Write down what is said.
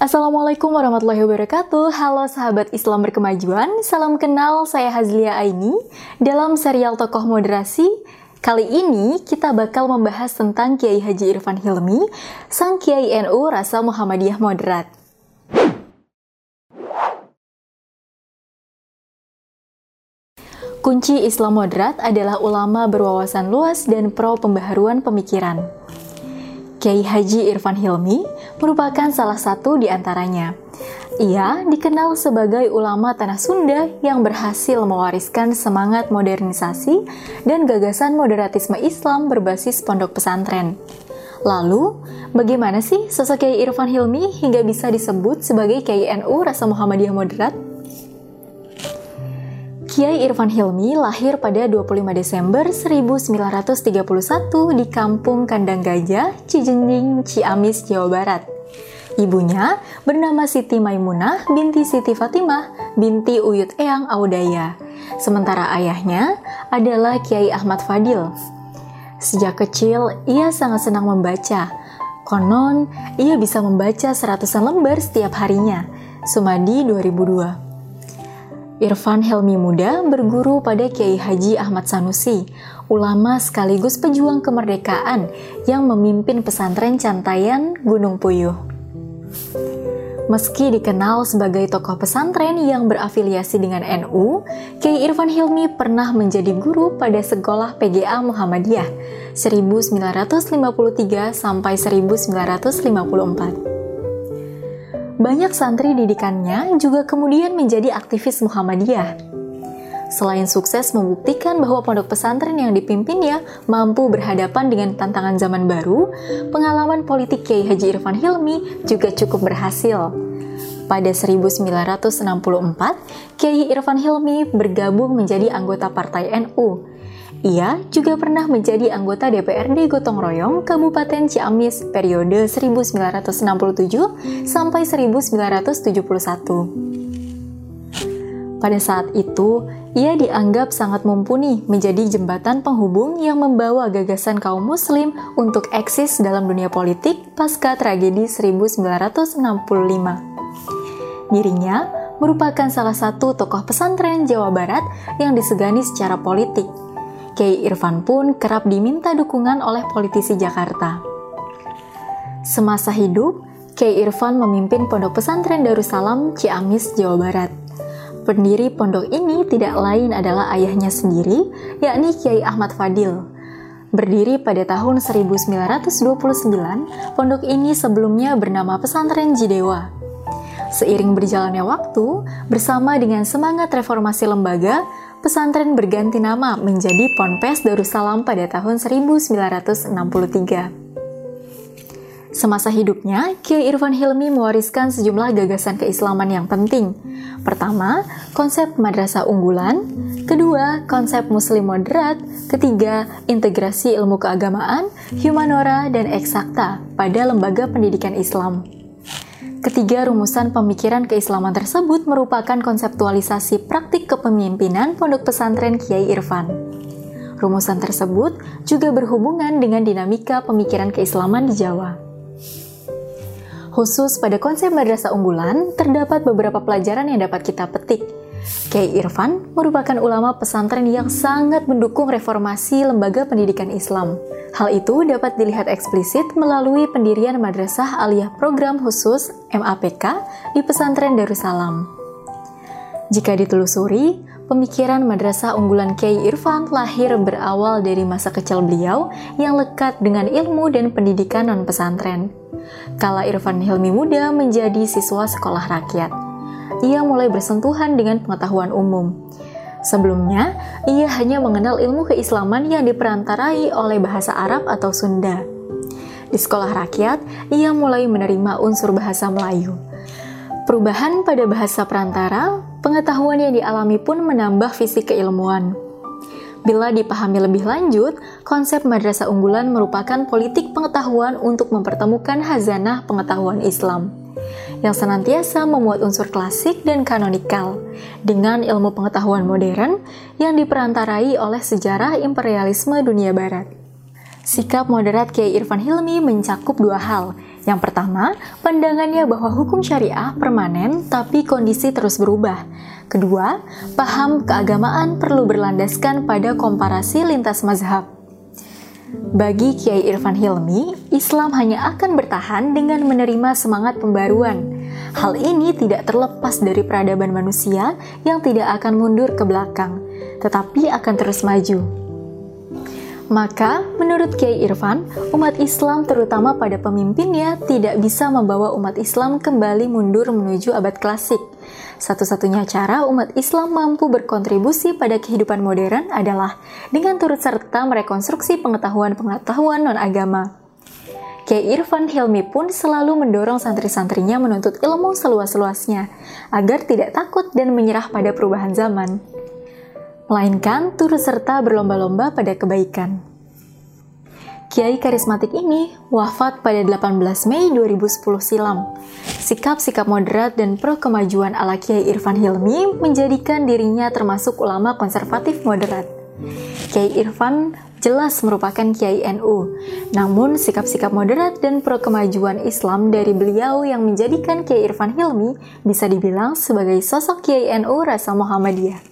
Assalamualaikum warahmatullahi wabarakatuh. Halo sahabat Islam berkemajuan. Salam kenal, saya Hazlia Aini. Dalam serial Tokoh Moderasi Kali ini kita bakal membahas tentang Kiai Haji Irfan Hilmi Sang Kiai NU Rasa Muhammadiyah Moderat. Kunci Islam moderat adalah ulama berwawasan luas dan pro pembaharuan pemikiran. Kiai Haji Irfan Hilmi merupakan salah satu di antaranya. Ia dikenal sebagai ulama tanah Sunda yang berhasil mewariskan semangat modernisasi dan gagasan moderatisme Islam berbasis pondok pesantren. Lalu, bagaimana sih sosok Kiai Irfan Hilmi hingga bisa disebut sebagai Kiai NU Rasa Muhammadiyah Moderat? Kiai Irfan Hilmi lahir pada 25 Desember 1931 di Kampung Kandang Gajah, Cijenjing, Ciamis, Jawa Barat. Ibunya bernama Siti Maimunah binti Siti Fatimah binti Uyut Eyang Audaya. Sementara ayahnya adalah Kiai Ahmad Fadil. Sejak kecil, ia sangat senang membaca. Konon, ia bisa membaca seratusan lembar setiap harinya. Sumadi 2002 Irfan Helmi Muda berguru pada Kiai Haji Ahmad Sanusi, ulama sekaligus pejuang kemerdekaan yang memimpin pesantren Cantayan Gunung Puyuh. Meski dikenal sebagai tokoh pesantren yang berafiliasi dengan NU, Kiai Irfan Hilmi pernah menjadi guru pada sekolah PGA Muhammadiyah 1953 sampai 1954 banyak santri didikannya juga kemudian menjadi aktivis Muhammadiyah. Selain sukses membuktikan bahwa pondok pesantren yang dipimpinnya mampu berhadapan dengan tantangan zaman baru, pengalaman politik Kiai Haji Irfan Hilmi juga cukup berhasil. Pada 1964, Kiai Irfan Hilmi bergabung menjadi anggota Partai NU ia juga pernah menjadi anggota DPRD Gotong Royong Kabupaten Ciamis periode 1967 sampai 1971. Pada saat itu, ia dianggap sangat mumpuni menjadi jembatan penghubung yang membawa gagasan kaum muslim untuk eksis dalam dunia politik pasca tragedi 1965. Dirinya merupakan salah satu tokoh pesantren Jawa Barat yang disegani secara politik Kiai Irfan pun kerap diminta dukungan oleh politisi Jakarta. Semasa hidup, Kiai Irfan memimpin Pondok Pesantren Darussalam Ciamis, Jawa Barat. Pendiri pondok ini tidak lain adalah ayahnya sendiri, yakni Kiai Ahmad Fadil. Berdiri pada tahun 1929, pondok ini sebelumnya bernama Pesantren Jidewa. Seiring berjalannya waktu, bersama dengan semangat reformasi lembaga, pesantren berganti nama menjadi Ponpes Darussalam pada tahun 1963. Semasa hidupnya, Kiai Irfan Hilmi mewariskan sejumlah gagasan keislaman yang penting. Pertama, konsep madrasah unggulan. Kedua, konsep muslim moderat. Ketiga, integrasi ilmu keagamaan, humanora, dan eksakta pada lembaga pendidikan Islam. Ketiga rumusan pemikiran keislaman tersebut merupakan konseptualisasi praktik kepemimpinan pondok pesantren Kiai Irfan. Rumusan tersebut juga berhubungan dengan dinamika pemikiran keislaman di Jawa. Khusus pada konsep madrasah unggulan, terdapat beberapa pelajaran yang dapat kita petik. Kiai Irfan merupakan ulama pesantren yang sangat mendukung reformasi lembaga pendidikan Islam Hal itu dapat dilihat eksplisit melalui pendirian Madrasah Aliyah Program Khusus MAPK di pesantren Darussalam. Jika ditelusuri, pemikiran madrasah unggulan Kiai Irfan lahir berawal dari masa kecil beliau yang lekat dengan ilmu dan pendidikan non-pesantren. Kala Irfan Hilmi muda menjadi siswa sekolah rakyat, ia mulai bersentuhan dengan pengetahuan umum. Sebelumnya, ia hanya mengenal ilmu keislaman yang diperantarai oleh bahasa Arab atau Sunda. Di sekolah rakyat, ia mulai menerima unsur bahasa Melayu. Perubahan pada bahasa perantara, pengetahuan yang dialami pun menambah visi keilmuan. Bila dipahami lebih lanjut, konsep madrasah unggulan merupakan politik pengetahuan untuk mempertemukan hazanah pengetahuan Islam yang senantiasa memuat unsur klasik dan kanonikal dengan ilmu pengetahuan modern yang diperantarai oleh sejarah imperialisme dunia barat. Sikap moderat Kiai Irfan Hilmi mencakup dua hal, Yang pertama, pandangannya bahwa hukum syariah permanen tapi kondisi terus berubah. Kedua, paham keagamaan perlu berlandaskan pada komparasi lintas mazhab. Bagi Kiai Irfan Hilmi, Islam hanya akan bertahan dengan menerima semangat pembaruan. Hal ini tidak terlepas dari peradaban manusia yang tidak akan mundur ke belakang, tetapi akan terus maju. Maka, menurut Kiai Irfan, umat Islam terutama pada pemimpinnya tidak bisa membawa umat Islam kembali mundur menuju abad klasik. Satu-satunya cara umat Islam mampu berkontribusi pada kehidupan modern adalah dengan turut serta merekonstruksi pengetahuan-pengetahuan non-agama. Kiai Irfan Hilmi pun selalu mendorong santri-santrinya menuntut ilmu seluas-luasnya, agar tidak takut dan menyerah pada perubahan zaman melainkan turut serta berlomba-lomba pada kebaikan. Kiai karismatik ini wafat pada 18 Mei 2010 silam. Sikap-sikap moderat dan pro kemajuan ala Kiai Irfan Hilmi menjadikan dirinya termasuk ulama konservatif moderat. Kiai Irfan jelas merupakan Kiai NU, namun sikap-sikap moderat dan pro kemajuan Islam dari beliau yang menjadikan Kiai Irfan Hilmi bisa dibilang sebagai sosok Kiai NU rasa Muhammadiyah.